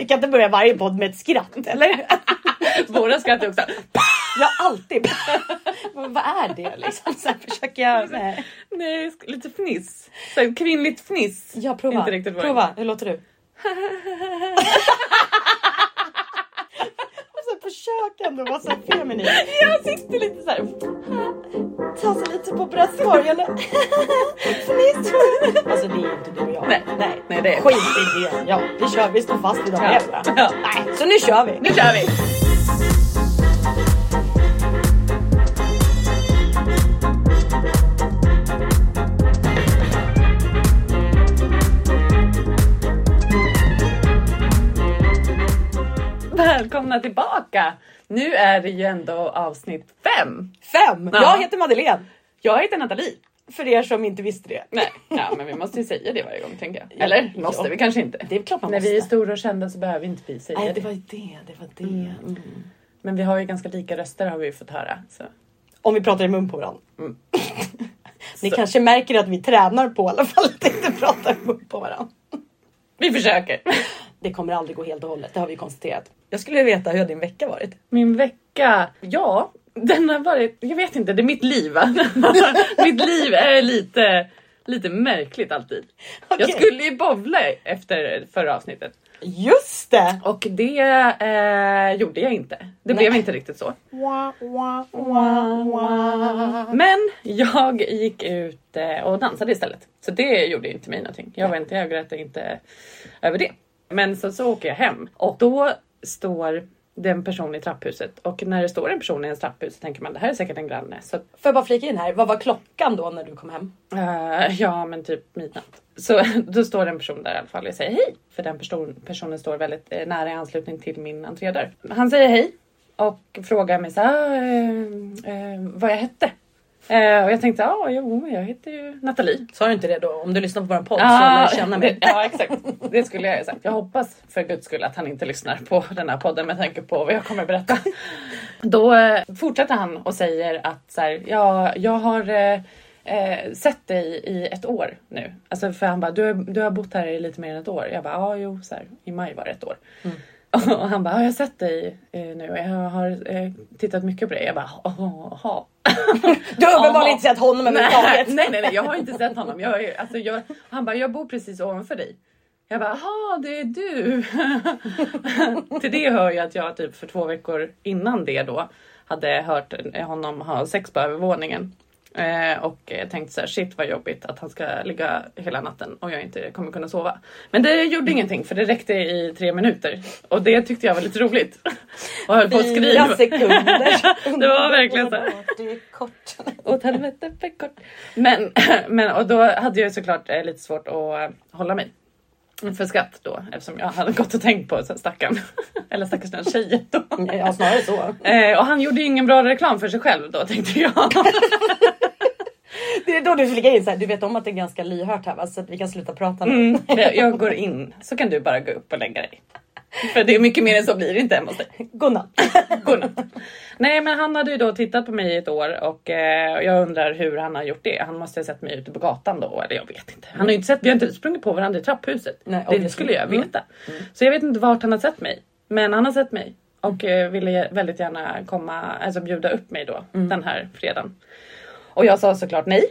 Vi kan inte börja varje podd med ett skratt eller? Våra skratt är också... Jag alltid... Vad är det liksom? Så här försöker jag... Nej. Nej, lite fniss. Så här, kvinnligt fniss. Ja, prova. Inte riktigt prova. Hur låter du? Och så försök ändå vara så feminin. Jag sitter lite så här. Ta sig lite på bröstkorgen. Fniss. Alltså det är inte du och jag. Nej, nej. nej det är Skit i det. Ja, vi kör. Vi står fast vid de Ja. reglerna. Ja. Nej, så nu kör vi. Nu kör vi! Välkomna tillbaka! Nu är det ju ändå avsnitt fem. Fem. Ja. Jag heter Madeleine. Jag heter Nathalie. För er som inte visste det. Nej, ja, men vi måste ju säga det varje gång tänker jag. Eller måste Ja. vi kanske inte. Det är klart man När vi är måste. stora och kända så behöver inte vi säga Nej, det. det var ju det. Det var det. Mm. Men vi har ju ganska lika röster har vi ju fått höra. Så. Om vi pratar i mun på varandra. Mm. Ni Så. kanske märker att vi tränar på i alla fall att inte prata i mun på varandra. Vi försöker. Det kommer aldrig gå helt och hållet, det har vi konstaterat. Jag skulle vilja veta hur din vecka varit? Min vecka, ja, den har varit, jag vet inte, det är mitt liv va? mitt liv är lite, lite märkligt alltid. Jag Okej. skulle ju bowla efter förra avsnittet Just det! och det eh, gjorde jag inte. Det blev inte riktigt så. Wah, wah, wah, wah. Men jag gick ut eh, och dansade istället. Så det gjorde inte mig någonting. Jag vet inte, jag grät inte över det. Men så, så åker jag hem och då står det en person i trapphuset och när det står en person i en trapphus så tänker man det här är säkert en granne. Så Får jag bara flika in här, vad var klockan då när du kom hem? eh, ja, men typ midnatt. Så då står det en person där i alla fall. Jag säger hej för den person, personen står väldigt eh, nära i anslutning till min entrédörr. Han säger hej och frågar mig så här, eh, eh, vad jag hette. Eh, och jag tänkte, ja, jo, jag heter ju Nathalie. Sa du inte det då? Om du lyssnar på vår podd så Ah, lär du känna mig. det- Ja exakt, det skulle jag ha sagt. Jag hoppas för guds skull att han inte lyssnar på den här podden med tanke på vad jag kommer berätta. Då eh, fortsätter han och säger att så här, ja, jag har eh, eh, sett dig i ett år nu. Alltså för han bara, du, du har bott här i lite mer än ett år. Jag bara, ja jo, så här, i maj var det ett år. Och han bara, ja, jag har sett dig eh, nu jag har eh, tittat mycket på dig. Jag bara, jaha. Du har uppenbarligen inte sett honom överhuvudtaget. nej, nej, nej, jag har inte sett honom. Jag, är- alltså, jag, han bara, jag bor precis ovanför dig. Jag bara, jaha, det är du. Till det hör jag att jag typ för två veckor innan det då hade hört honom ha sex på övervåningen. Eh, och tänkte så här, shit vad jobbigt att han ska ligga hela natten och jag inte kommer kunna sova. Men det gjorde ingenting för det räckte i tre minuter och det tyckte jag var lite roligt. Och höll på att Fyra skriva. sekunder. Det var verkligen så här. Det är kort. Åt helvete för kort. Men, men och då hade jag såklart eh, lite svårt att hålla mig. För skratt då eftersom jag hade gått och tänkt på så stackarn. Eller stackars den tjejen då. Ja, snarare så. Eh, och han gjorde ju ingen bra reklam för sig själv då tänkte jag. Det är då du flikar in så här, du vet om att det är ganska lyhört här va? Så att vi kan sluta prata nu. Mm, jag går in så kan du bara gå upp och lägga dig. För det är mycket mer än så blir det inte hemma hos dig. Godnatt. Godnatt. Nej men han hade ju då tittat på mig i ett år och eh, jag undrar hur han har gjort det. Han måste ha sett mig ute på gatan då eller jag vet inte. Han har ju inte sett, vi har inte sprungit på varandra i trapphuset. Nej, det skulle jag Mm. veta. Så jag vet inte vart han har sett mig. Men han har sett mig och eh, ville väldigt gärna komma, alltså bjuda upp mig då Mm. den här fredagen. Och jag sa såklart nej.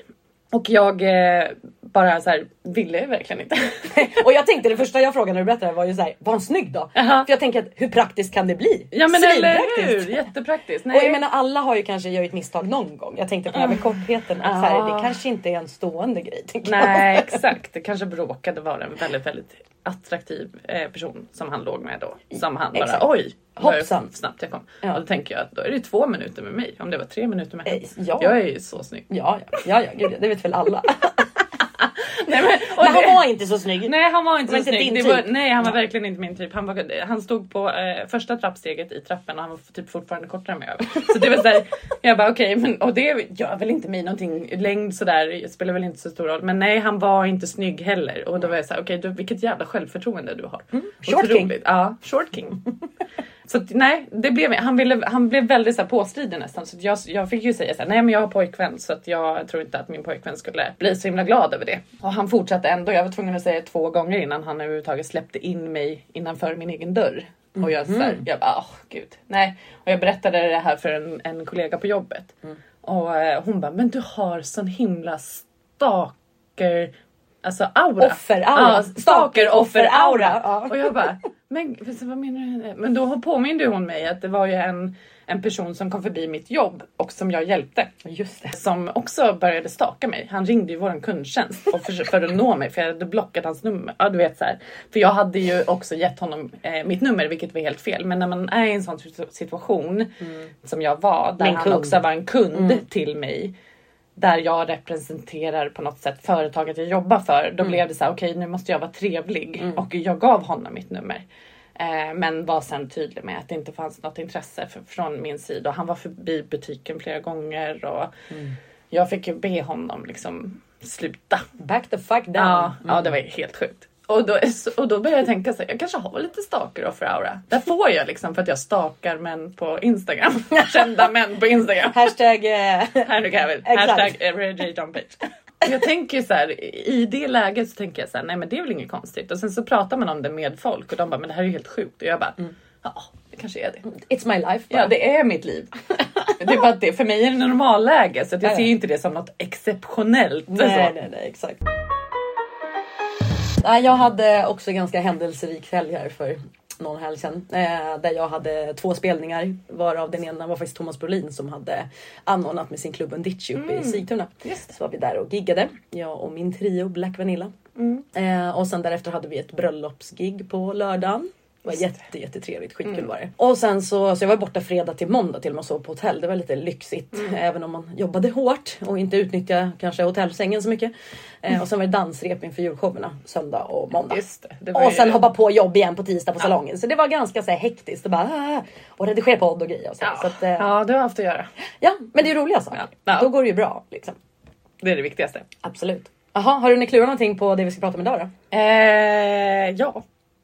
Och jag eh, bara så här ville verkligen inte. Och jag tänkte det första jag frågade när du berättade var ju såhär, var han snygg då? Jaha. För jag tänker att hur praktiskt kan det bli? Ja men eller hur, jättepraktiskt. Och jag menar alla har ju kanske ett misstag någon gång. Jag tänkte på det här med kortheten. Att så här, Ah. det kanske inte är en stående grej. Nej exakt, det kanske råkade vara en väldigt väldigt attraktiv eh, person som han låg med då. Som han bara Exakt. oj, Hoppsan. snabbt jag kom. Ja. Och då tänker jag att då är det två minuter med mig. Om det var tre minuter med Eh, honom. ja. Jag är ju så snygg. Ja, ja, ja, ja gud, det vet väl alla. Nej, men, Men han var inte så snygg. Nej han var inte Han så var inte snygg. var, typ. nej han var verkligen inte min typ. Han, var, han stod på eh, första trappsteget i trappen och han var typ fortfarande kortare än mig. Så det var såhär, jag bara okej men och det gör väl inte mig någonting. Längd sådär spelar väl inte så stor roll. Men nej han var inte snygg heller. Och då var jag såhär okej du, vilket jävla självförtroende du har. Mm. Short king. Ja, short king. Så att, nej, det blev, han, ville, han blev väldigt så här, påstridig nästan. Så jag, jag fick ju säga så här, nej men jag har pojkvän så att jag tror inte att min pojkvän skulle bli så himla glad över det. Och han fortsatte ändå. Jag var tvungen att säga två gånger innan han överhuvudtaget släppte in mig innanför min egen dörr. Och jag, så här, jag bara, åh gud, nej. Och jag berättade det här för en, en kollega på jobbet. Och eh, hon bara, men du har sån himla stalker Alltså aura. Offeraura. Ja, stalker offeraura. Ja. Och jag bara, men vad menar du? Men då påminde hon mig att det var ju en, en person som kom förbi mitt jobb och som jag hjälpte. Just det. Som också började staka mig. Han ringde ju våran kundtjänst och för, för att nå mig för jag hade blockat hans nummer. Ja, du vet så här. För jag hade ju också gett honom eh, mitt nummer vilket var helt fel. Men när man är i en sån situ- situation som jag var där en han kund. också var en kund till mig där jag representerar på något sätt företaget jag jobbar för. Då blev det så här, okej nu måste jag vara trevlig och jag gav honom mitt nummer. Eh, men var sen tydlig med att det inte fanns något intresse för, från min sida och han var förbi butiken flera gånger och jag fick ju be honom liksom sluta. Back the fuck down. Ja, ja det var helt sjukt. Och då, och då började jag tänka så här, jag kanske har lite stalker offer aura. Där får jag liksom för att jag stalkar män på Instagram. Kända män på Instagram. Hashtag... Eh, Henry Cavill. Hashtag everyday John Page. Jag tänker så här, i det läget så tänker jag så här, nej men det är väl inget konstigt. Och sen så pratar man om det med folk och de bara, men det här är ju helt sjukt. Och jag bara, ja det kanske är det. it's my life. Ja det är mitt liv. Det är bara det för mig är det normalläge så jag Ja, ja. ser inte det som något exceptionellt. Nej, nej, nej, exakt. Nej, jag hade också ganska händelserik helg här för någon helg sedan. Eh, där jag hade två spelningar varav den ena var faktiskt Thomas Brolin som hade anordnat med sin klubb Undici uppe i Sigtuna. Så var vi där och giggade, jag och min trio Black Vanilla. Eh, och sen därefter hade vi ett bröllopsgig på lördagen. Det var jätte, jättetrevligt, skitkul var det. Och sen så, så jag var borta fredag till måndag till och med och sov på hotell. Det var lite lyxigt. Även om man jobbade hårt och inte utnyttjade kanske hotellsängen så mycket. Eh, och sen var det dansrep inför julshowerna söndag och måndag. Det. det Och sen ju- hoppa på jobb igen på tisdag på salongen. Så det var ganska så här, hektiskt. Och, bara, ah, och redigera podd och grejer. Och så. Ja. Så att, eh, ja, det har haft att göra. ja, men det är roliga saker. Ja. Ja. Då går det ju bra. Liksom. Det är det viktigaste. Absolut. Jaha, har du hunnit klura någonting på det vi ska prata om idag då? Eh, ja.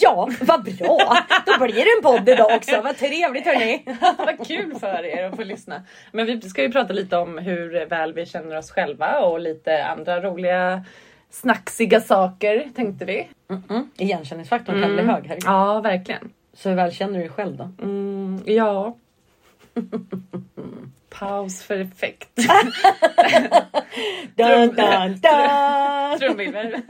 Ja, vad bra! Då blir det en podd idag också. Vad trevligt hörni. Vad kul för er att få lyssna. Men vi ska ju prata lite om hur väl vi känner oss själva och lite andra roliga snaxiga saker tänkte vi. Mm. Igenkänningsfaktorn kan bli hög här. Ja, verkligen. Så hur väl känner du dig själv då? Mm, ja. Paus för effekt. Dun, dun, dun. Trumvirvel.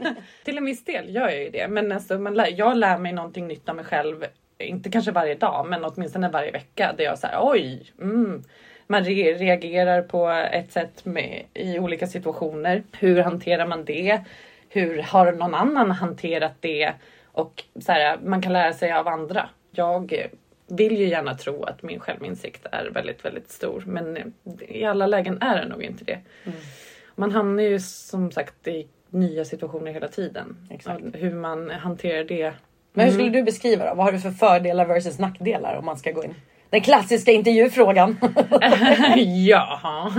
Till en viss del gör jag ju det. Men alltså, man lär, jag lär mig någonting nytt om mig själv. Inte kanske varje dag, men åtminstone varje vecka. Där jag säger oj. Mm. Man re- reagerar på ett sätt med, i olika situationer. Hur hanterar man det? Hur har någon annan hanterat det? Och så här, man kan lära sig av andra. Jag vill ju gärna tro att min självinsikt är väldigt, väldigt stor. Men i alla lägen är det nog inte det. Man hamnar ju som sagt i nya situationer hela tiden. Exakt. Hur man hanterar det. Men hur skulle du beskriva då? Vad har du för fördelar versus nackdelar om man ska gå in? Den klassiska intervjufrågan. ja,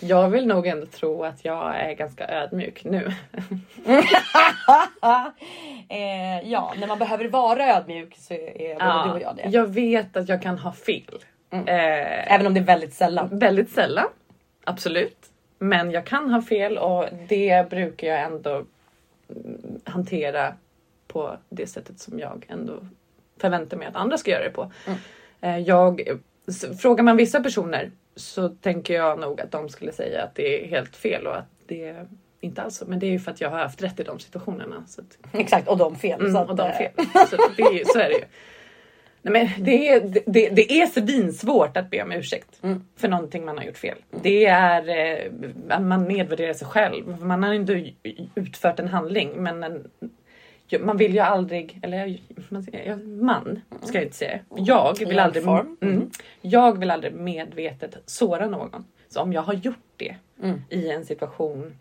jag vill nog ändå tro att jag är ganska ödmjuk nu. eh, ja, när man behöver vara ödmjuk så är både du och jag det. jag vet att jag kan ha fel. Eh, Även om det är väldigt sällan. Väldigt sällan, absolut. Men jag kan ha fel och det brukar jag ändå mm, hantera på det sättet som jag ändå förväntar mig att andra ska göra det på. Eh, Jag, s- frågar man vissa personer så tänker jag nog att de skulle säga att det är helt fel och att det är inte alls så. Men det är ju för att jag har haft rätt i de situationerna. Så att, Exakt, och de fel. Mm, och de eh, fel. Så, det är, ju- så är det ju. Nej, men det, är, det, det är svinsvårt att be om ursäkt Mm. för någonting man har gjort fel. Det är eh, man nedvärderar sig själv. Man har inte utfört en handling men en, man vill ju aldrig, eller man, man ska jag inte säga. Jag vill aldrig, form. mm, jag vill aldrig medvetet såra någon. Så om jag har gjort det Mm. i en situation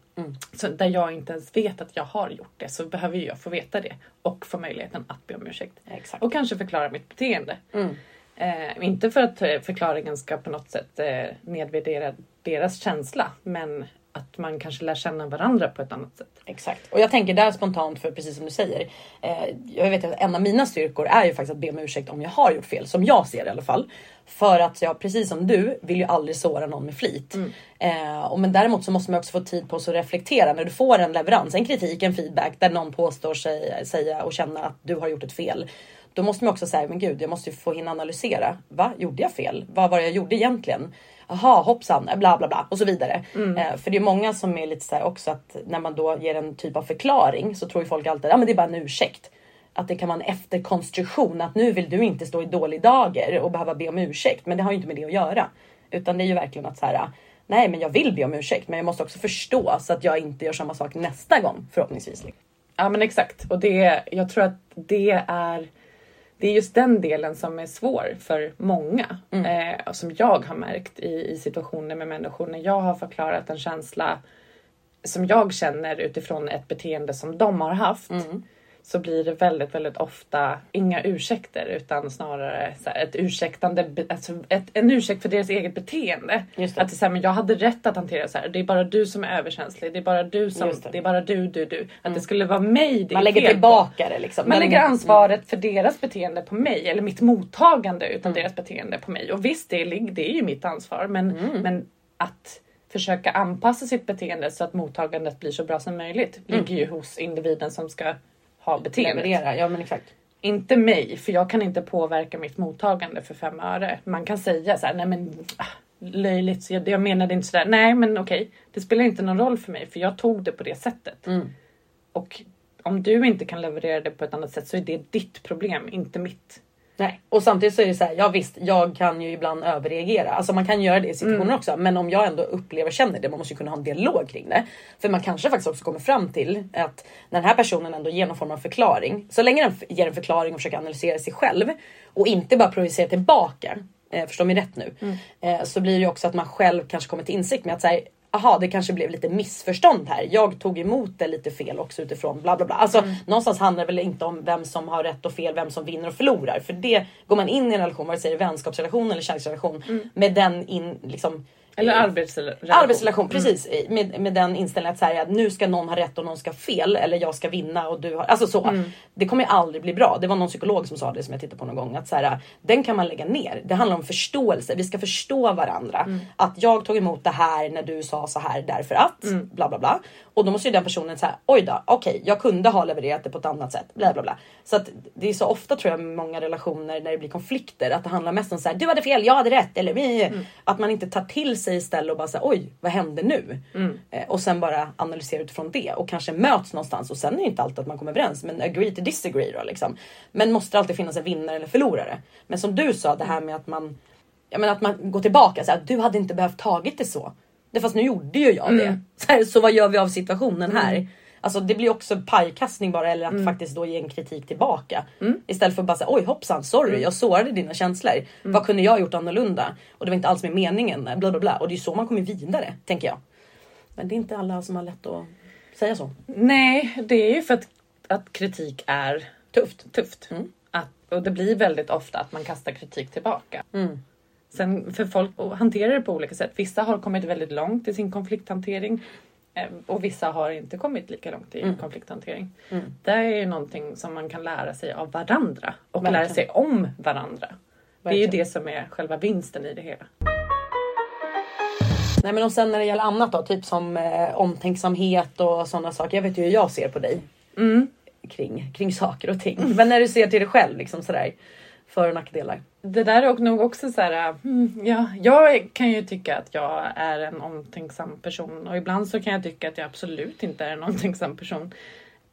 så där jag inte ens vet att jag har gjort det så behöver jag få veta det och få möjligheten att be om ursäkt. Exakt. Och kanske förklara mitt beteende. Mm. Eh, inte för att eh, förklaringen ska på något sätt eh, nedvärdera deras känsla men att man kanske lär känna varandra på ett annat sätt. Exakt. Och jag tänker där spontant för precis som du säger. Eh, jag vet att en av mina styrkor är ju faktiskt att be om ursäkt om jag har gjort fel. Som jag ser det i alla fall. För att jag precis som du vill ju aldrig såra någon med flit. Mm. Eh, och men däremot så måste man också få tid på sig att reflektera när du får en leverans, en kritik, en feedback där någon påstår sig säga och känna att du har gjort ett fel. Då måste man också säga, men gud, jag måste ju få hinna analysera. Va? Gjorde jag fel? Vad var det jag gjorde egentligen? Aha, hoppsan, bla bla bla och så vidare. Eh, för det är många som är lite så också att när man då ger en typ av förklaring så tror ju folk alltid, ja men det är bara en ursäkt. Att det kan vara en efterkonstruktion, att nu vill du inte stå i dålig dager och behöva be om ursäkt. Men det har ju inte med det att göra. Utan det är ju verkligen att så här, nej men jag vill be om ursäkt men jag måste också förstå så att jag inte gör samma sak nästa gång förhoppningsvis. Ja men exakt och det, jag tror att det är det är just den delen som är svår för många. Eh, och som jag har märkt i, i situationer med människor när jag har förklarat en känsla som jag känner utifrån ett beteende som de har haft. Så blir det väldigt, väldigt ofta inga ursäkter utan snarare ett ursäktande, alltså ett, en ursäkt för deras eget beteende. Att det, är så här, men jag hade rätt att hantera så här. Det är bara du som är överkänslig. Det är bara du som, det. det. är bara du, du, du. Att det skulle vara mig det Man lägger fel på. tillbaka det liksom. Man Men- lägger ansvaret för deras beteende på mig eller mitt mottagande Mm. utav deras beteende på mig. Och visst, det är, det är ju mitt ansvar, men, Mm. men att försöka anpassa sitt beteende så att mottagandet blir så bra som möjligt Mm. ligger ju hos individen som ska ha beteendet. leverera. Ja men exakt. Inte mig, för jag kan inte påverka mitt mottagande för fem öre. Man kan säga så här, nej men ah, löjligt, så jag, jag menade inte sådär. Nej men okej, det spelar inte någon roll för mig för jag tog det på det sättet. Mm. Och om du inte kan leverera det på ett annat sätt så är det ditt problem, inte mitt. Nej. Och samtidigt så är det så här, ja visst, jag kan ju ibland överreagera. Alltså man kan göra det i situationer Mm. också. Men om jag ändå upplever och känner det, man måste ju kunna ha en dialog kring det. För man kanske faktiskt också kommer fram till att när den här personen ändå ger någon form av förklaring. Så länge den ger en förklaring och försöker analysera sig själv och inte bara projicera tillbaka. Eh, förstår mig rätt nu. Mm. Eh, så blir det ju också att man själv kanske kommer till insikt med att säga Aha, det kanske blev lite missförstånd här. Jag tog emot det lite fel också utifrån bla bla bla. Alltså Mm. någonstans handlar det väl inte om vem som har rätt och fel, vem som vinner och förlorar. För det går man in i en relation, vare sig det är vänskapsrelation eller kärleksrelation, med den in liksom Eller eh, arbetsrelation. Arbetsrelation, precis. Med, med den inställningen att, så här, att nu ska någon ha rätt och någon ska ha fel. Eller jag ska vinna och du har... Alltså så. Det kommer ju aldrig bli bra. Det var någon psykolog som sa det som jag tittade på någon gång. Att så här, den kan man lägga ner. Det handlar om förståelse. Vi ska förstå varandra. Att jag tog emot det här när du sa så här därför att. Bla bla bla. Och då måste ju den personen säga oj då, okej jag kunde ha levererat det på ett annat sätt. Bla bla bla. Så att det är så ofta tror jag många relationer när det blir konflikter att det handlar mest om så här, du hade fel, jag hade rätt. Eller att man inte tar till sig istället och bara säger oj vad hände nu? Eh, och sen bara analysera utifrån det och kanske möts någonstans och sen är det inte alltid att man kommer överens men agree to disagree då liksom. Men måste alltid finnas en vinnare eller förlorare. Men som du sa det här med att man, jag menar att man går tillbaka så här, du hade inte behövt tagit det så. Det fast nu gjorde ju jag det. Så, här, så vad gör vi av situationen här? Alltså det blir också pajkastning bara eller att faktiskt då ge en kritik tillbaka. Istället för att bara säga oj hoppsan sorry jag sårade dina känslor. Vad kunde jag ha gjort annorlunda? Och det var inte alls med meningen. Bla bla bla. Och det är så man kommer vidare tänker jag. Men det är inte alla som har lätt att säga så. Nej, det är ju för att, att kritik är Tufft. tufft. Att, och det blir väldigt ofta att man kastar kritik tillbaka. Sen för folk hanterar det på olika sätt. Vissa har kommit väldigt långt i sin konflikthantering eh, och vissa har inte kommit lika långt i konflikthantering. Det är ju någonting som man kan lära sig av varandra och lära Verkligen. sig om varandra. Det är ju Verkligen. det som är själva vinsten i det hela. Nej men och sen när det gäller annat då, typ som eh, omtänksamhet och sådana saker. Jag vet ju hur jag ser på dig. Kring, kring saker och ting. Men när du ser till dig själv liksom sådär. För och nackdelar. Det där är nog också så här, hmm, ja, jag kan ju tycka att jag är en omtänksam person och ibland så kan jag tycka att jag absolut inte är en omtänksam person.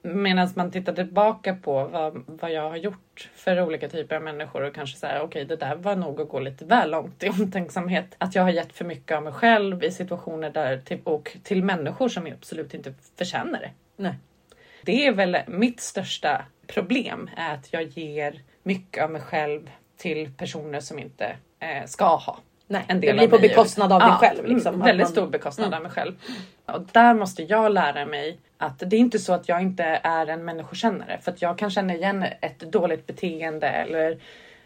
Medan man tittar tillbaka på vad, vad jag har gjort för olika typer av människor och kanske säga okej det där var nog att gå lite väl långt i omtänksamhet. Att jag har gett för mycket av mig själv i situationer där till, och till människor som absolut inte förtjänar det. Nej. Det är väl mitt största problem är att jag ger mycket av mig själv till personer som inte eh, ska ha. Nej, en det del blir av på bekostnad av dig själv, mm, liksom. Väldigt man- stor bekostnad av mig själv. Och där måste jag lära mig att det är inte så att jag inte är en människokännare. För att jag kan känna igen ett dåligt beteende eller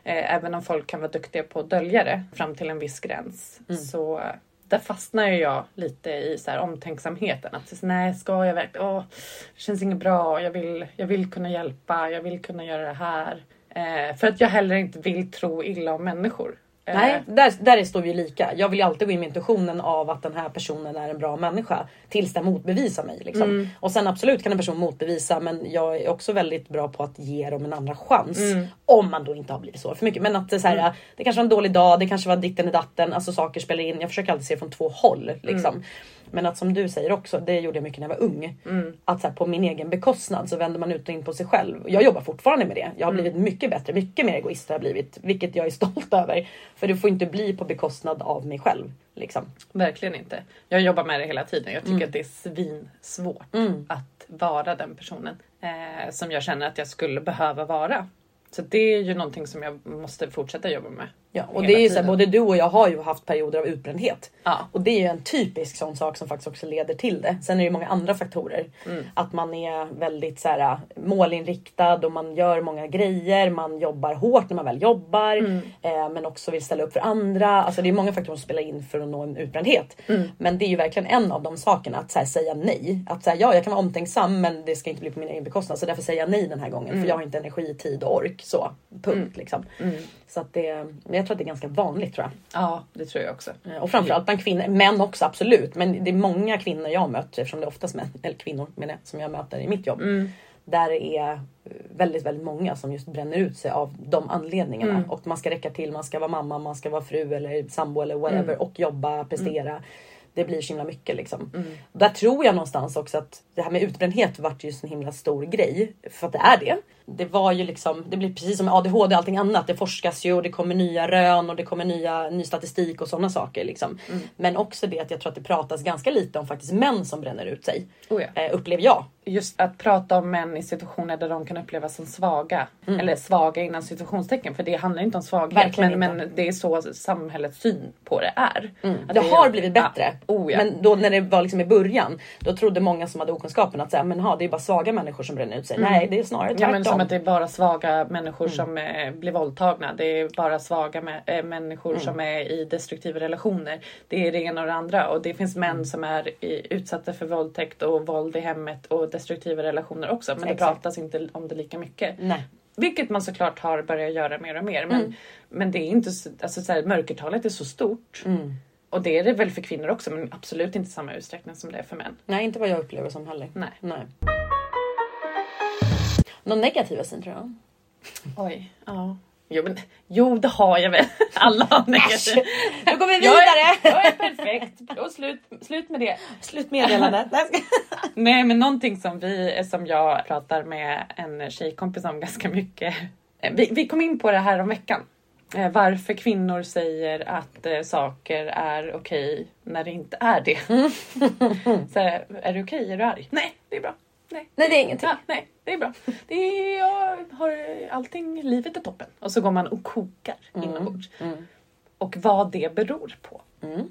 eh, även om folk kan vara duktiga på att dölja det fram till en viss gräns. Mm. Så där fastnar ju jag lite i så här omtänksamheten. Att så, nej, ska jag verkligen? Åh, det känns inget bra. Jag vill, jag vill kunna hjälpa. Jag vill kunna göra det här. Eh, för att jag heller inte vill tro illa om människor. Eh, Nej, där, där står vi lika. Jag vill ju alltid gå in med intentionen av att den här personen är en bra människa. Tills den motbevisar mig. Liksom. Mm. Och sen absolut kan en person motbevisa men jag är också väldigt bra på att ge dem en andra chans. Mm. Om man då inte har blivit så för mycket. Men att så här, det kanske var en dålig dag, det kanske var ditten i datten. Alltså saker spelar in. Jag försöker alltid se från två håll. Liksom. Mm. Men att som du säger också, det gjorde jag mycket när jag var ung. Att så här, på min egen bekostnad så vänder man ut och in på sig själv. Jag jobbar fortfarande med det. Jag har blivit mycket bättre, mycket mer egoist har jag blivit. Vilket jag är stolt över. För det får inte bli på bekostnad av mig själv. Liksom. Verkligen inte. Jag jobbar med det hela tiden. Jag tycker Mm. att det är svinsvårt att vara den personen eh, som jag känner att jag skulle behöva vara. Så det är ju någonting som jag måste fortsätta jobba med. Ja, och det är ju så här, både du och jag har ju haft perioder av utbrändhet. Ja. Och det är ju en typisk sån sak som faktiskt också leder till det. Sen är det ju många andra faktorer. Mm. Att man är väldigt så här, målinriktad och man gör många grejer. Man jobbar hårt när man väl jobbar. Mm. Eh, men också vill ställa upp för andra. Alltså det är många faktorer som spelar in för att nå en utbrändhet. Mm. Men det är ju verkligen en av de sakerna. Att här, säga nej. Att så här, ja, jag kan vara omtänksam men det ska inte bli på min egen bekostnad. Så därför säger jag nej den här gången. Mm. För jag har inte energi, tid och ork. Så. Punkt liksom. Så att det, jag tror att det är ganska vanligt tror jag. Ja, det tror jag också. Eh, Och framförallt bland kvinnor, män också absolut. Men det är många kvinnor jag möter, eftersom det är oftast män, eller kvinnor menar jag, som jag möter i mitt jobb. Där det är väldigt, väldigt många som just bränner ut sig av de anledningarna. Och man ska räcka till, man ska vara mamma, man ska vara fru eller sambo eller whatever och jobba, prestera. Det blir så himla mycket liksom. Där tror jag någonstans också att det här med utbrändhet vart ju en himla stor grej. För att det är det. Det var ju liksom, det blir precis som ADHD och allting annat. Det forskas ju och det kommer nya rön och det kommer nya, ny statistik och sådana saker. Liksom. Men också det att jag tror att det pratas ganska lite om faktiskt män som bränner ut sig. Oh ja. Eh, upplever jag. Just att prata om män i situationer där de kan upplevas som svaga. Eller svaga innan situationstecken. För det handlar inte om svaghet. Mm. Verkligen Men, men det är så samhällets syn på det är. Att Det är- har blivit bättre. Ja. Oh, ja. Men då när det var liksom i början. Då trodde många som hade okunskapen att säga, men ha, det är bara svaga människor som bränner ut sig. Nej det är snarare tvärtom. Som att det är bara svaga människor som eh, blir våldtagna. Det är bara svaga mä- eh, människor som är i destruktiva relationer. Det är det ena och det andra. Och det finns män som är i, utsatta för våldtäkt och våld i hemmet och destruktiva relationer också. Men det Exakt. pratas inte om det lika mycket. Nej. Vilket man såklart har börjat göra mer och mer. Men, Mm. men det är inte så, alltså så här, mörkertalet är så stort. Mm. Och det är det väl för kvinnor också men absolut inte samma utsträckning som det är för män. Nej inte vad jag upplever som heller. Nej. Nej. Någon negativa jag? Oj, ja. Jo, men, jo det har jag väl. Alla har negativt. Nu går vi Jag vidare! är, jag är perfekt. Och slut, slut med det. Slut meddelandet. Nej, jag men någonting som vi, som jag pratar med en tjejkompis om ganska mycket. Eh, Vi, vi kom in på det här om veckan. Eh, Varför kvinnor säger att eh, saker är okej när det inte är det. Så här, är det okej? Är du arg? Nej, det är bra. Nej, Nej det är ingenting. Ja, nej, det är bra. Det är, jag har allting, livet är toppen. Och så går man och kokar inombords. Och vad det beror på.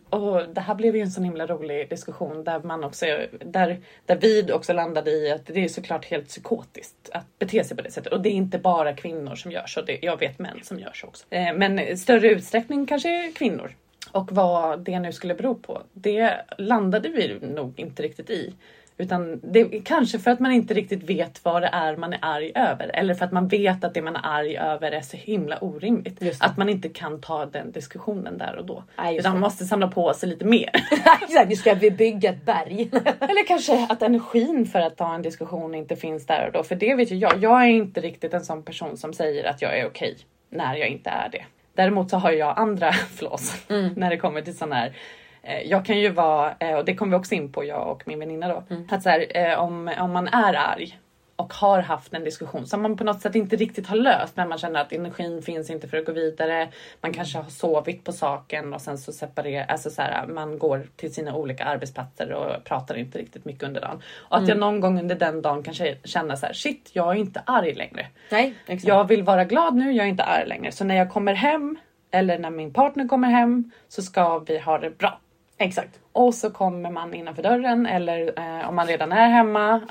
Och det här blev ju en sån himla rolig diskussion där man också, där, där vi också landade i att det är såklart helt psykotiskt att bete sig på det sättet. Och det är inte bara kvinnor som gör så, det, jag vet män som gör så också. Eh, Men i större utsträckning kanske kvinnor. Och vad det nu skulle bero på, det landade vi nog inte riktigt i. Utan det är kanske för att man inte riktigt vet vad det är man är arg över. Eller för att man vet att det man är arg över är så himla orimligt. Att man inte kan ta den diskussionen där och då. Just Utan man måste samla på sig lite mer. Exakt, nu ska vi bygga ett berg. Eller kanske att energin för att ta en diskussion inte finns där och då. För det vet ju jag. Jag är inte riktigt en sån person som säger att jag är okej när jag inte är det. Däremot så har jag andra flaws när det kommer till sån här jag kan ju vara, eh, och det kommer vi också in på jag och min väninna då, att så här, eh, om, om man är arg och har haft en diskussion som man på något sätt inte riktigt har löst men man känner att energin finns inte för att gå vidare. Man kanske har sovit på saken och sen så separerar, alltså så här, man går till sina olika arbetsplatser och pratar inte riktigt mycket under dagen. Och att jag någon gång under den dagen kanske känner så här, shit jag är inte arg längre. Nej, exakt. Jag vill vara glad nu, jag är inte arg längre. Så när jag kommer hem eller när min partner kommer hem så ska vi ha det bra. Exakt. Och så kommer man innanför dörren eller eh, om man redan är hemma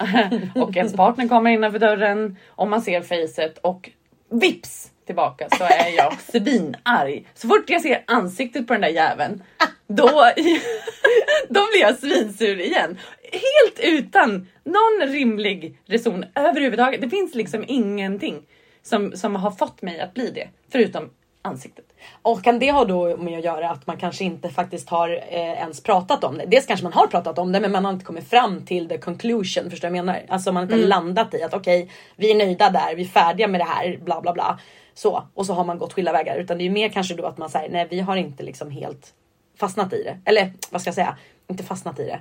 och ens partner kommer innanför dörren och man ser facet och vips tillbaka så är jag svinarg. Så fort jag ser ansiktet på den där jäveln då, då blir jag svinsur igen. Helt utan någon rimlig reson överhuvudtaget. Det finns liksom ingenting som, som har fått mig att bli det. Förutom ansiktet. Och kan det ha då med att göra att man kanske inte faktiskt har eh, ens pratat om det? Dels kanske man har pratat om det men man har inte kommit fram till the conclusion. Förstår du jag menar? Alltså man har inte landat i att okej, okay, vi är nöjda där, vi är färdiga med det här, bla bla bla. Så, och så har man gått skilda vägar. Utan det är mer kanske då att man säger nej vi har inte liksom helt fastnat i det. Eller vad ska jag säga? Inte fastnat i det.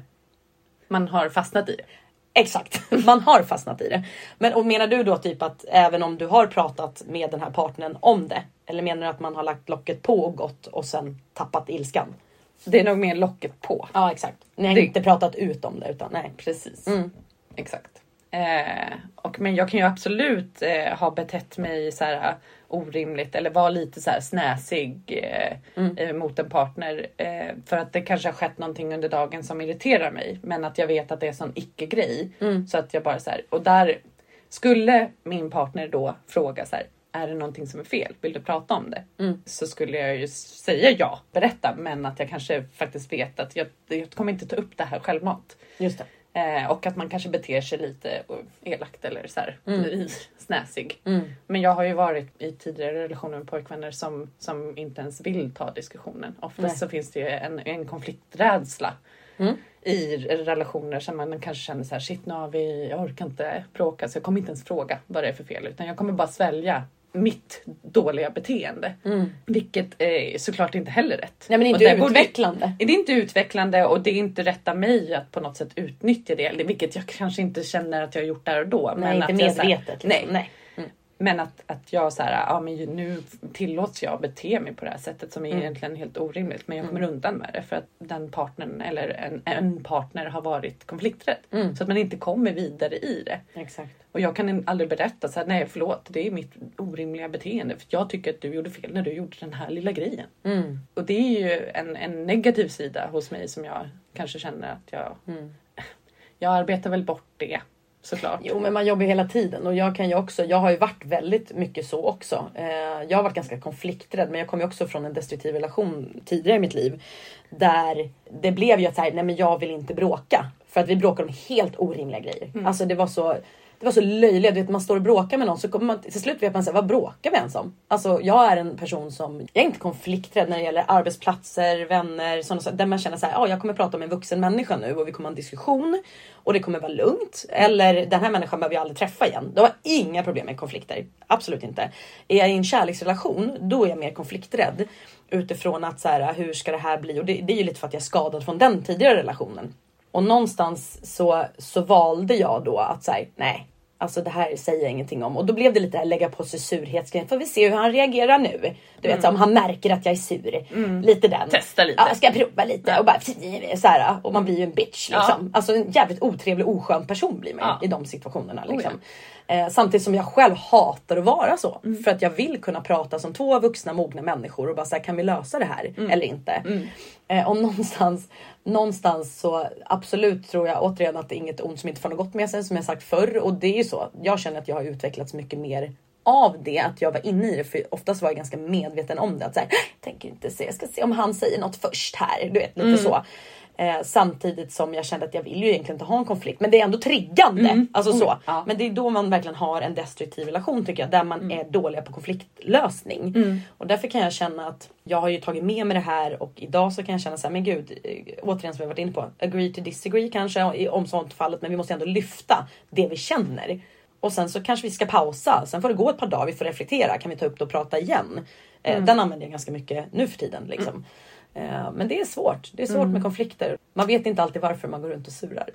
Man har fastnat i det. Exakt, man har fastnat i det. Men och menar du då typ att även om du har pratat med den här partnern om det? Eller menar du att man har lagt locket på och gått och sen tappat ilskan? Det är nog mer locket på. Ja exakt. Ni har Det- inte pratat ut om det utan nej. Precis. Mm. Exakt. Eh, och, men jag kan ju absolut eh, ha betett mig så här orimligt eller vara lite så här snäsig eh, Mm. eh, mot en partner. Eh, för att det kanske har skett någonting under dagen som irriterar mig. Men att jag vet att det är en sån icke-grej. Mm. Så att jag bara så här, och där skulle min partner då fråga så här. Är det någonting som är fel? Vill du prata om det? Mm. Så skulle jag ju säga ja, berätta. Men att jag kanske faktiskt vet att jag, jag kommer inte ta upp det här självmant. Just. Eh, och att man kanske beter sig lite elakt eller så här, Mm. snäsig. Mm. Men jag har ju varit i tidigare relationer med pojkvänner som, som inte ens vill ta diskussionen. Oftast så finns det ju en, en konflikträdsla Mm. i relationer som man kanske känner så här, shit nu har vi, jag orkar inte bråka så jag kommer inte ens fråga vad det är för fel utan jag kommer bara svälja mitt dåliga beteende. Mm. Vilket är såklart inte heller rätt. Nej men inte borde- utvecklande. det är inte utvecklande och det är inte rätt av mig att på något sätt utnyttja det. Vilket jag kanske inte känner att jag har gjort där och då. Nej men inte att jag så här- medvetet. liksom. nej. nej. Men att, att jag så här, ja men nu tillåts jag bete mig på det här sättet som är Mm. egentligen helt orimligt. Men jag kommer undan med det för att den partnern eller en, en partner har varit konflikträdd. Mm. Så att man inte kommer vidare i det. Exakt. Och jag kan aldrig berätta så här, nej förlåt det är mitt orimliga beteende. För jag tycker att du gjorde fel när du gjorde den här lilla grejen. Mm. Och det är ju en, en negativ sida hos mig som jag kanske känner att jag... Mm. Jag arbetar väl bort det såklart. Jo men man jobbar ju hela tiden och jag kan ju också, jag har ju varit väldigt mycket så också. Eh, jag har varit ganska konflikträdd men jag kom ju också från en destruktiv relation tidigare i mitt liv. Där det blev ju att säga, nej men jag vill inte bråka. För att vi bråkade om helt orimliga grejer. Alltså det var så det var så löjligt, du vet man står och bråkar med någon så kommer man till slut vet man säga vad bråkar vi ens om? Alltså jag är en person som, jag är inte konflikträdd när det gäller arbetsplatser, vänner, sådana saker. Där man känner så här, ja jag kommer prata med en vuxen människa nu och vi kommer ha en diskussion och det kommer vara lugnt. Eller den här människan behöver jag aldrig träffa igen. Då har jag inga problem med konflikter. Absolut inte. Är jag i en kärleksrelation, då är jag mer konflikträdd. Utifrån att så här, hur ska det här bli? Och det, det är ju lite för att jag är skadad från den tidigare relationen. Och någonstans så, så valde jag då att säga nej, alltså det här säger jag ingenting om. Och då blev det lite att lägga på sig surhetsgrejen. Får vi se hur han reagerar nu. Du vet så om han märker att jag är sur. Lite den. Testa lite. Ja, ska jag prova lite och bara så här, och man blir ju en bitch Ja. liksom. Alltså en jävligt otrevlig oskön person blir man Ja. i de situationerna. Oh, Liksom. Eh, samtidigt som jag själv hatar att vara så. Mm. För att jag vill kunna prata som två vuxna mogna människor och bara säga kan vi lösa det här Mm. eller inte. Eh, och någonstans, någonstans så absolut tror jag återigen att det är inget ont som inte får något gott med sig som jag sagt förr. Och det är ju så. Jag känner att jag har utvecklats mycket mer av det, att jag var inne i det. För oftast var jag ganska medveten om det. Att så här, tänker inte se, jag ska se om han säger något först här. Du vet lite så. Eh, samtidigt som jag kände att jag vill ju egentligen inte ha en konflikt. Men det är ändå triggande. Alltså så. Oh, ja. Men det är då man verkligen har en destruktiv relation tycker jag. Där man är dåliga på konfliktlösning. Och därför kan jag känna att jag har ju tagit med mig det här och idag så kan jag känna så här, men gud, eh, återigen som vi varit inne på, agree to disagree kanske om sånt fallet, men vi måste ändå lyfta det vi känner. Och sen så kanske vi ska pausa, sen får det gå ett par dagar, vi får reflektera, kan vi ta upp det och prata igen? Eh, Den använder jag ganska mycket nu för tiden liksom. Eh, men det är svårt, det är svårt med konflikter. Man vet inte alltid varför man går runt och surar.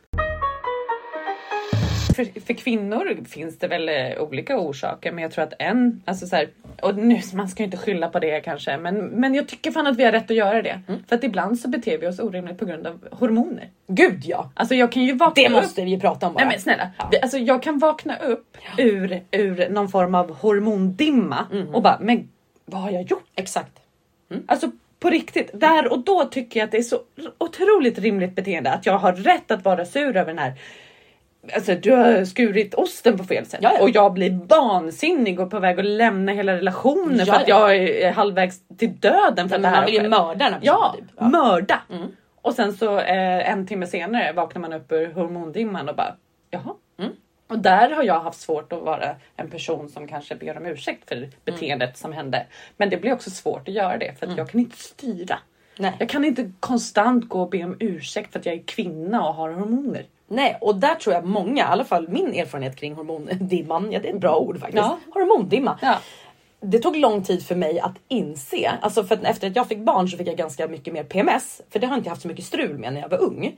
För, för kvinnor finns det väl eh, olika orsaker men jag tror att en, alltså så här, och nu, man ska ju inte skylla på det kanske men, men jag tycker fan att vi har rätt att göra det. Mm. För att ibland så beter vi oss orimligt på grund av hormoner. Gud ja! Alltså jag kan ju vakna Det upp måste vi ju prata om bara. Nej men snälla, vi, alltså jag kan vakna upp ur, ur någon form av hormondimma Mm. och bara, men vad har jag gjort? Exakt. Alltså på riktigt, där och då tycker jag att det är så otroligt rimligt beteende att jag har rätt att vara sur över den här Alltså du har skurit osten på fel sätt Ja, ja. och jag blir vansinnig och på väg att lämna hela relationen Ja, för att ja. jag är halvvägs till döden för att det här man vill ju mörda den här Ja, typ. Ja. mörda! Mm. Och sen så eh, en timme senare vaknar man upp ur hormondimman och bara jaha. Mm. Och där har jag haft svårt att vara en person som kanske ber om ursäkt för Mm. beteendet som hände. Men det blir också svårt att göra det för att jag kan inte styra. Nej. Jag kan inte konstant gå och be om ursäkt för att jag är kvinna och har hormoner. Nej, och där tror jag många, i alla fall min erfarenhet kring hormondimman, ja det är ett bra ord faktiskt. Ja. Hormondimma. Ja. Det tog lång tid för mig att inse, alltså för att efter att jag fick barn så fick jag ganska mycket mer PMS, för det har jag inte haft så mycket strul med när jag var ung.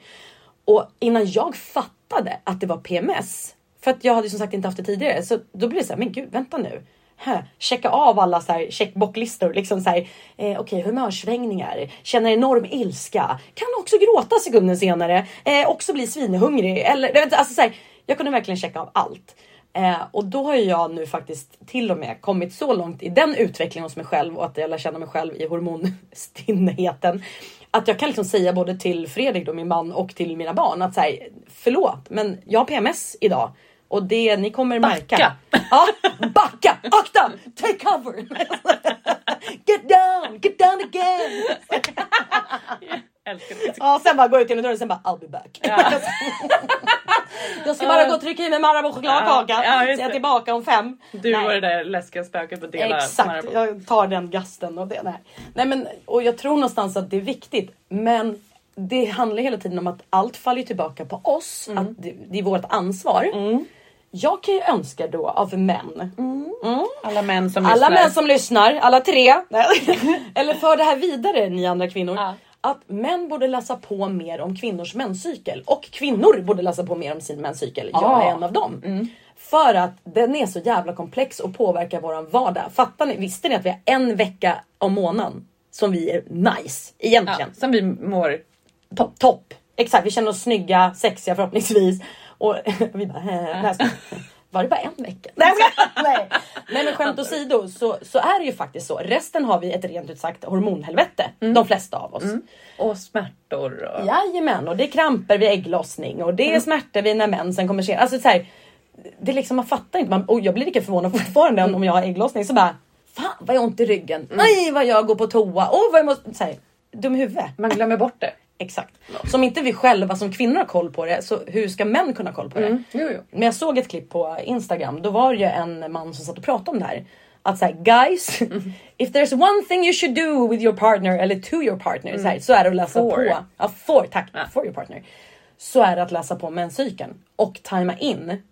Och innan jag fattade att det var PMS, för att jag hade som sagt inte haft det tidigare, så då blir det så här, men gud vänta nu. Hä, checka av alla så här checkbocklistor, liksom så här, eh, okej humörsvängningar, känner enorm ilska, kan också gråta sekunden senare, eh, också bli svinhungrig eller alltså så här, jag kunde verkligen checka av allt. Eh, och då har ju jag nu faktiskt till och med kommit så långt i den utvecklingen hos mig själv och att jag lär känna mig själv i hormonstinnheten. Att jag kan liksom säga både till Fredrik, då, min man, och till mina barn att säga förlåt, men jag har PMS idag. Och det ni kommer märka. Backa. Ja, backa, akta, take cover. Get down, get down again. Älskar det. Ja, sen bara går jag ut genom dörren och sen bara I'll be back. Ja. jag ska bara gå och trycka i mig Marabou chokladkaka. Ja, ja, så jag är tillbaka om fem. Du Nej. och det där läskiga spöket på dela Exakt, Marabou. jag tar den gasten och det. Nej. nej men och jag tror någonstans att det är viktigt. Men det handlar hela tiden om att allt faller tillbaka på oss. Mm. Att det, det är vårt ansvar. Jag kan ju önska då av män. Mm. Alla män som Alla lyssnar. män som lyssnar, alla tre. Eller för det här vidare ni andra kvinnor. Ja. Att män borde läsa på mer om kvinnors menscykel och kvinnor borde läsa på mer om sin menscykel. Jag Ja. är en av dem. För att den är så jävla komplex och påverkar våran vardag. Fattar ni? Visste ni att vi har en vecka om månaden som vi är nice ja, egentligen? som vi mår Topp, topp. Exakt, vi känner oss snygga, sexiga förhoppningsvis. Och vi bara, var det bara en vecka? Nej, nej. nej men skämt åsido så, så är det ju faktiskt så. Resten har vi ett rent ut sagt hormonhelvete. De flesta av oss. och smärtor. Och... Jajamän, och det är kramper vid ägglossning och det är smärtor vid när mensen kommer sent. Alltså så här, det är liksom man fattar inte. Man, och jag blir lika förvånad fortfarande om jag har ägglossning så bara Fan vad jag har ont i ryggen. Nej vad jag går på toa. Åh vad jag måste... Så här, dum i huvudet. Man glömmer bort det. Exakt. Så om inte vi själva som kvinnor har koll på det så hur ska män kunna ha koll på det? Mm. Jo, jo. Men jag såg ett klipp på Instagram. Då var det ju en man som satt och pratade om det här. Att säga guys, if there's one thing you should do with your partner eller to your partner så, här, så är det att läsa For. på. Ja, for, tack. Ja. For your partner. Så är det att läsa på menscykeln och tajma in.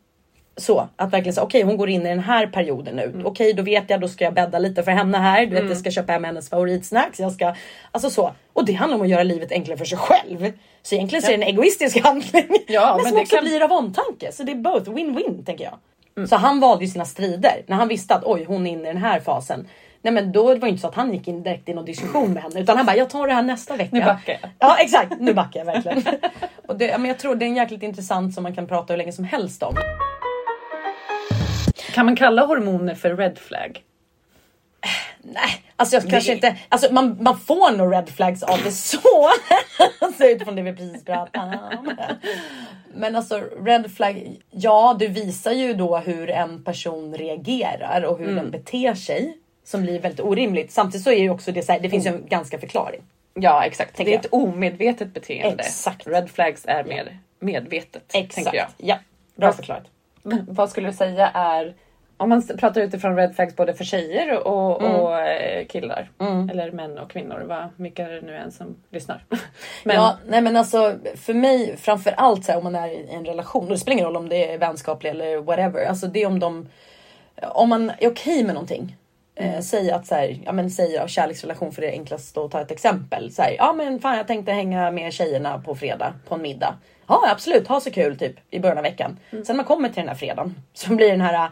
Så att verkligen säga okej hon går in i den här perioden nu. Okej då vet jag då ska jag bädda lite för henne här. Du vet jag ska köpa hem hennes favoritsnacks. Jag ska, alltså så. Och det handlar om att göra livet enklare för sig själv. Så egentligen så är det en egoistisk handling. Ja, men men som det också kan- blir av omtanke. Så det är both win-win tänker jag. Så han valde ju sina strider. När han visste att oj hon är inne i den här fasen. Nej men då var det inte så att han gick in direkt i någon diskussion med henne. Utan han bara jag tar det här nästa vecka. Nu backar jag. Ja exakt, nu backar jag verkligen. Och det, ja, men jag tror det är en jäkligt intressant som man kan prata hur länge som helst om. Kan man kalla hormoner för red flag? Nej, alltså jag Det- kanske inte. Alltså man, man får nog red flags av det så. alltså utifrån det vi precis pratade om. Men alltså red flag. Ja, du visar ju då hur en person reagerar och hur Mm. den beter sig som blir väldigt orimligt. Samtidigt så är ju också det så här, det finns ju en ganska förklaring. Ja exakt. Det är ett omedvetet beteende. Exakt. Red flags är mer medvetet. Tänker jag. Ja, bra förklarat. Vad skulle du säga är om man pratar utifrån red flags både för tjejer och, Mm. och eh, killar. Eller män och kvinnor. Vad mycket är det nu än som lyssnar? Men Ja, nej men alltså för mig framför allt så här, om man är i en relation och det spelar ingen roll om det är vänskaplig eller whatever. Alltså det är om de om man är okej med någonting. Eh, säg att så här, ja men säg ja, kärleksrelation för det är enklast att ta ett exempel. Så här, ja men fan jag tänkte hänga med tjejerna på fredag på en middag. Ja absolut, ha så kul typ i början av veckan. Sen när man kommer till den här fredagen så blir den här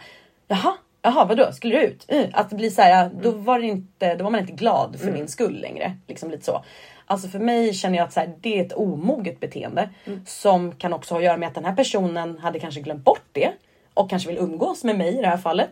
jaha, jaha vadå skulle du ut? Uh, att det blir så här, då var det inte, då var man inte glad för min skull längre. Liksom lite så. Alltså för mig känner jag att så här, det är ett omoget beteende som kan också ha att göra med att den här personen hade kanske glömt bort det. Och kanske vill umgås med mig i det här fallet.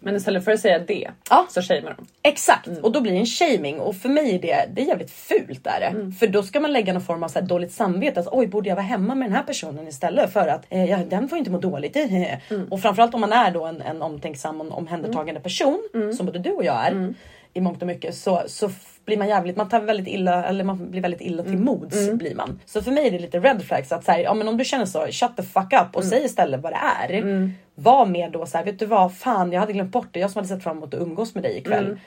Men istället för att säga det Ja. så shamear de. Exakt och då blir det en shaming och för mig är det, det är jävligt fult är det. För då ska man lägga någon form av så dåligt samvete. Alltså, Oj borde jag vara hemma med den här personen istället för att eh, ja, den får inte må dåligt. Och framförallt om man är då en, en omtänksam och omhändertagande person som både du och jag är i mångt och mycket så, så blir man jävligt, man tar väldigt illa, eller man blir väldigt illa till mods blir man. Så för mig är det lite red flags att säga, ja men om du känner så, shut the fuck up och säg istället vad det är. Var med då så här, vet du vad, fan jag hade glömt bort det, jag som hade sett fram emot att umgås med dig ikväll.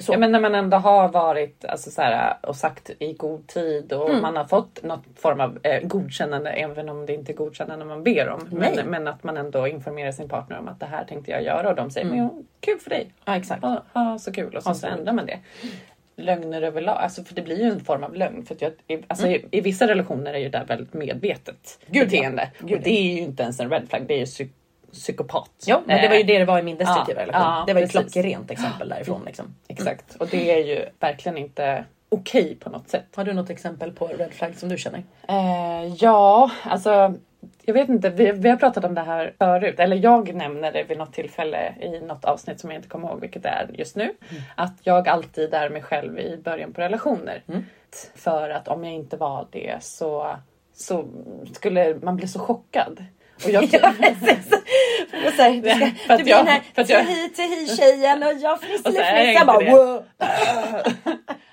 Så. Ja, men när man ändå har varit alltså, så här, och sagt i god tid och Mm. man har fått något form av eh, godkännande även om det inte är godkännande man ber om. Nej. Men, men att man ändå informerar sin partner om att det här tänkte jag göra och de säger men ja, kul för dig. Mm. Ja exakt. Ha, ha så kul och så, så ändrar man det. Lögner överlag, alltså för det blir ju en form av lögn. För jag, i- alltså, Mm. i, I vissa relationer är ju det där väldigt medvetet Gud, ja. beteende. Gud, och det är ju inte ens en red flag, det är ju psykopat. Ja men det var ju Eh, det det var i min destruktiva ja, relation. ja, det var ju precis. klockrent exempel därifrån liksom. Exakt, och det är ju verkligen inte okej på något sätt. Har du något exempel på red flag som du känner? Eh, ja, alltså jag vet inte, vi, vi har pratat om det här förut, eller jag nämner det vid något tillfälle i något avsnitt som jag inte kommer ihåg vilket det är just nu. Att jag alltid är mig själv i början på relationer. För att om jag inte var det så, så skulle man bli så chockad. Och jag, Ja, precis. Och så här, du, ska, blir jag- den här till hej tjejen och jag Och så fnissar är jag fnissar inte bara wow.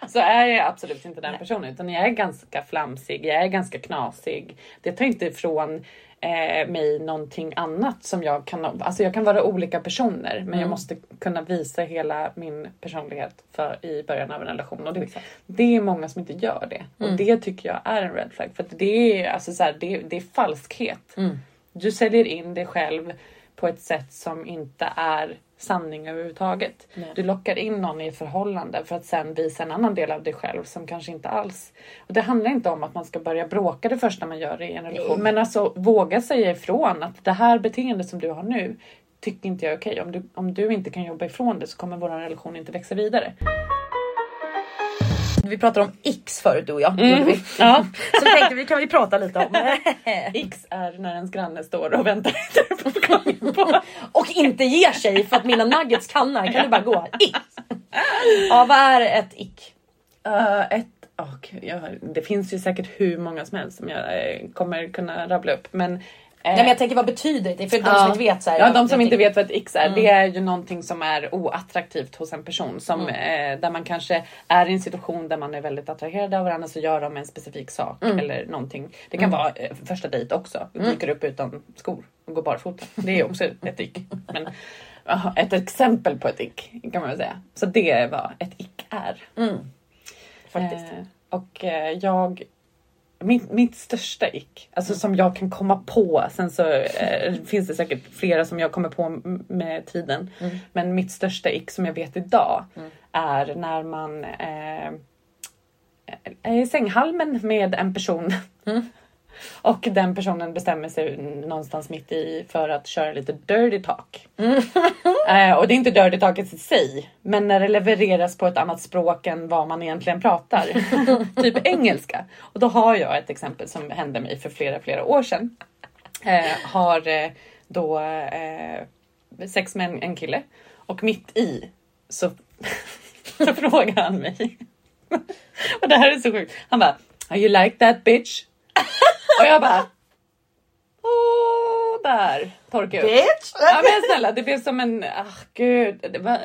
så är jag absolut inte den personen utan jag är ganska flamsig, jag är ganska knasig. Det tar inte ifrån eh, mig någonting annat som jag kan, alltså jag kan vara olika personer men jag måste kunna visa hela min personlighet för, i början av en relation och det, det är många som inte gör det och det tycker jag är en red flag för det är, alltså så här, det, det är falskhet. Du säljer in dig själv på ett sätt som inte är sanning överhuvudtaget. Nej. Du lockar in någon i ett förhållande för att sen visa en annan del av dig själv som kanske inte alls... Och det handlar inte om att man ska börja bråka det första man gör i en relation. Men alltså våga säga ifrån att det här beteendet som du har nu tycker inte jag är okej. Om, du, om du inte kan jobba ifrån det så kommer vår relation inte växa vidare. Vi pratade om X förut du och jag. gjorde vi. Ja. Så vi tänkte vi kan väl prata lite om X är när ens granne står och väntar på och inte ger sig för att mina nuggets kannar. Kan du bara gå? X. Ja vad är ett ick? Uh, ett, oh, jag, det finns ju säkert hur många som helst som jag eh, kommer kunna rabbla upp. Men, eh, Nej men jag tänker vad betyder det? För de som ja. inte vet så här, Ja, de som inte vet vad ett X är, det är ju någonting som är oattraktivt hos en person. Som, eh, där man kanske är i en situation där man är väldigt attraherad av varandra så gör de en specifik sak eller någonting. Det kan vara eh, första dejt också. Dyker upp utan skor och går barfota. Det är också ett ick. Men, ja, ett exempel på ett ick kan man väl säga. Så det är vad ett ick är. Mm. Faktiskt. Eh, och eh, jag mitt, mitt största ick, alltså som jag kan komma på, sen så eh, finns det säkert flera som jag kommer på med tiden. Men mitt största ick som jag vet idag är när man eh, är i sänghalmen med en person och den personen bestämmer sig någonstans mitt i för att köra lite dirty talk. Eh, och det är inte dirty talket i sig, men när det levereras på ett annat språk än vad man egentligen pratar. typ engelska. Och då har jag ett exempel som hände mig för flera, flera år sedan. Eh, har eh, då eh, sex med en, en kille och mitt i så, så frågar han mig. och det här är så sjukt. Han bara, Are you like that bitch? Och jag bara, Åh, där torkar jag upp. Bitch! Ja men snälla, det blev som en, ah gud. Det var,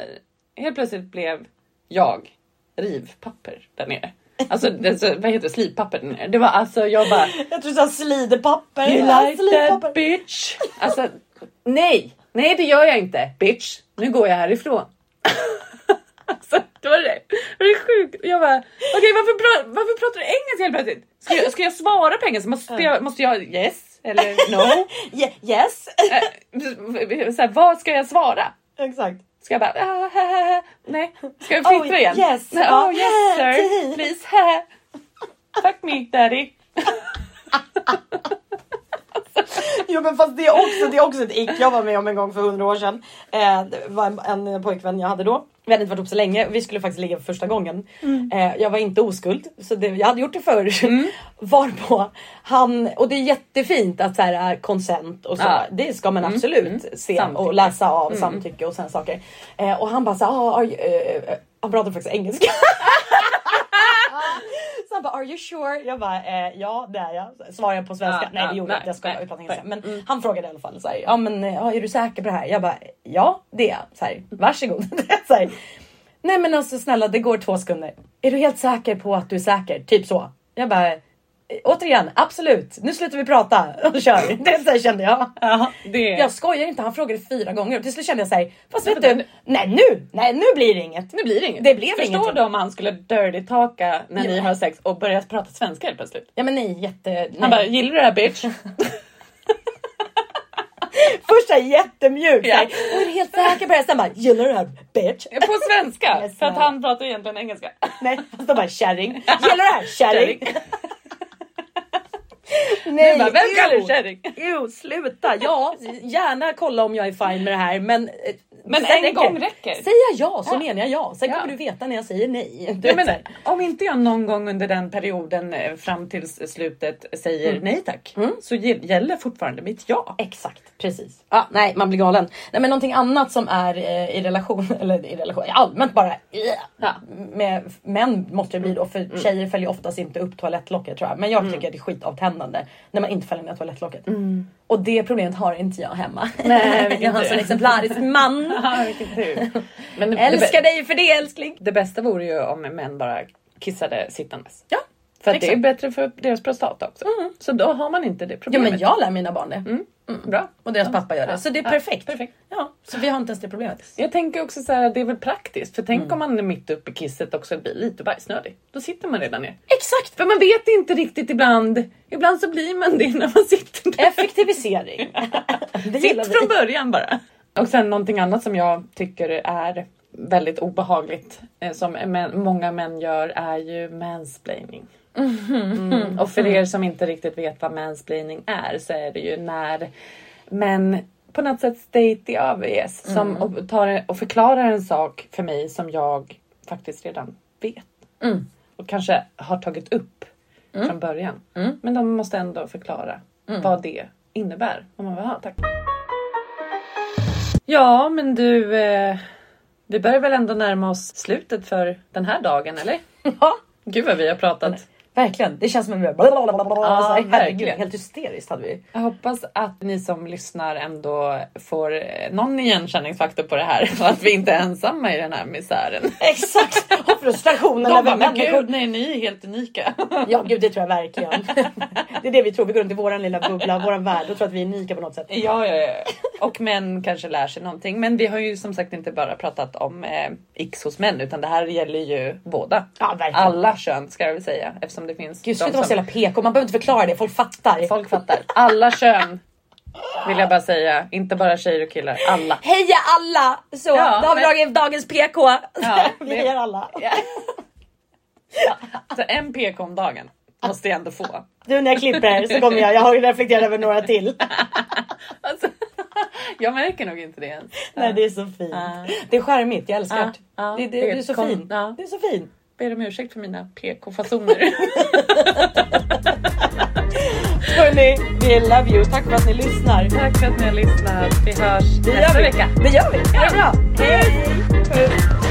helt plötsligt blev jag rivpapper där nere. Alltså det, så, vad heter det, slipapper där nere. Det var alltså jag bara, Jag tror du sa sliderpapper. you like that bitch. Alltså nej, nej det gör jag inte bitch. Nu går jag härifrån. alltså det var det, det var sjukt. Jag bara, okej varför, pra- varför pratar du engelska helt plötsligt? Ska jag, ska jag svara på engelska? Måste jag, måste jag yes eller no? Ye- yes. Eh, så här, vad ska jag svara? Exakt. Ska jag bara, ah, nej, ska jag flittra Oh, igen? yes. Ja. oh yes sir, please. Fuck me daddy. Jo men fast det är också, det är också ett ick jag var med om en gång för hundra år sedan. Eh, det var en, en pojkvän jag hade då. Vi hade inte varit ihop så länge. Vi skulle faktiskt ligga för första gången. Eh, jag var inte oskuld så det, jag hade gjort det förr. Varpå han, och det är jättefint att så här konsent och så. Ja. Det ska man absolut se Samtycke. och läsa av samtycke och sådana saker. Eh, och han bara så här, ah, eh, eh, han pratade faktiskt engelska. Så han bara are you sure? Jag bara eh, ja det är jag. Svarade jag på svenska? Ja, nej det gjorde jag inte. Jag skojar jag pratade engelska. Men nej. han frågade i alla fall så här, ja men eh, är du säker på det här? Jag bara ja det är jag. Så här, Varsågod. så här, nej men alltså snälla det går två sekunder. Är du helt säker på att du är säker? Typ så. Jag bara återigen absolut. Nu slutar vi prata och kör. Det är så kände jag. Ja, det Jag skojar inte, han frågade fyra gånger och till slut kände jag såhär, fast vet du, nej nu, nej nu blir det inget. Nu blir det inget. Det blev Förstår ingenting. du om han skulle dirty talka när ni Ja. har sex och börja prata svenska helt plötsligt? Ja men nej jätte... Nej. Han bara, gillar du det här bitch? Först såhär jättemjuk, yeah. och är helt säker på det? Sen bara, gillar du det här bitch? På svenska! För att han pratar egentligen engelska. Nej, fast de bara kärring. Gillar du det här kärring? Nej, Du bara, vem kallar du kärring? Jo, sluta. Ja, gärna kolla om jag är fine med det här men... eh, Men sen en gång räcker. Säger jag ja så Ja. menar jag ja. Sen Ja. kommer du veta när jag säger nej. Du Jag vet, så menar, här. om inte jag någon gång under den perioden eh, fram till slutet säger Mm. nej tack, så gä- gäller fortfarande mitt ja. Exakt, precis. Ja, nej, man blir galen. Nej, men någonting annat som är eh, i relation, eller i relation, allmänt bara Ja. med män måste det bli då, för tjejer följer oftast inte upp toalettlocket tror jag. Men jag tycker att det är skitavtändande när man inte fäller ner toalettlocket. Och det problemet har inte jag hemma. Nej, jag har en sån exemplarisk man. Ja. Men Älskar det, dig för det älskling. det bästa vore ju om män bara kissade sittandes. Ja, För det är bättre för deras prostata också. Så då har man inte det Ja problemet. men jag lär mina barn det. Bra. Och deras pappa gör det. Så det är Ja, perfekt. perfekt. Ja, så vi har inte ens det problemet. Jag tänker också så här, det är väl praktiskt. För tänk om man är mitt uppe i kisset också blir lite bajsnödig. Då sitter man redan ner. Exakt! För man vet inte riktigt ibland. Ibland så blir man det när man sitter där. Effektivisering. Sitt från början bara. Och sen någonting annat som jag tycker är väldigt obehagligt eh, som många män gör är ju mansplaining. Mm. Och för er som inte riktigt vet vad mansplaining är så är det ju när män på något sätt state the obvious som, och, tar, och förklarar en sak för mig som jag faktiskt redan vet. Mm. Och kanske har tagit upp från början. Men de måste ändå förklara vad det innebär. Och man bara, "Ja, tack. Ja, men du, eh, vi börjar väl ändå närma oss slutet för den här dagen, eller? Ja, Gud vad vi har pratat. Verkligen. Det känns som bara... Ja, herregud, verkligen. helt hysteriskt hade vi. Jag hoppas att ni som lyssnar ändå får eh, någon igenkänningsfaktor på det här och att vi inte är ensamma i den här misären. Exakt! Och frustrationen över bara, men människor. gud, nej, ni är helt unika. Ja gud det tror jag verkligen. det är det vi tror. Vi går runt i våran lilla bubbla, våran värld och tror att vi är unika på något sätt. Ja, ja, ja. Och män kanske lär sig någonting. Men vi har ju som sagt inte bara pratat om eh, x hos män utan det här gäller ju båda. Ja verkligen. Alla kön ska jag väl säga eftersom det finns Gud sluta vara så jävla PK. Man behöver inte förklara det. Folk fattar. Folk fattar. Alla kön vill jag bara säga. Inte bara tjejer och killar. Alla. Heja alla! Så Ja, då har vi men- dagens PK. Ja, vi det- hejar alla. Ja. Så en PK om dagen måste jag ändå få. Du när jag klipper så kommer jag. Jag har reflekterat över några till. Alltså, jag märker nog inte det ens. Nej det är så fint. Ja. Det är charmigt. Jag älskar det. Ja, ja, det, det, det är så kon- fin. ja. Du är så fin. Ber om ursäkt för mina PK-fasoner. Hörni, we love you. Tack för att ni lyssnar. Tack för att ni har lyssnat. Vi hörs Det nästa vi. vecka. Det gör vi. Ha det bra. Hej!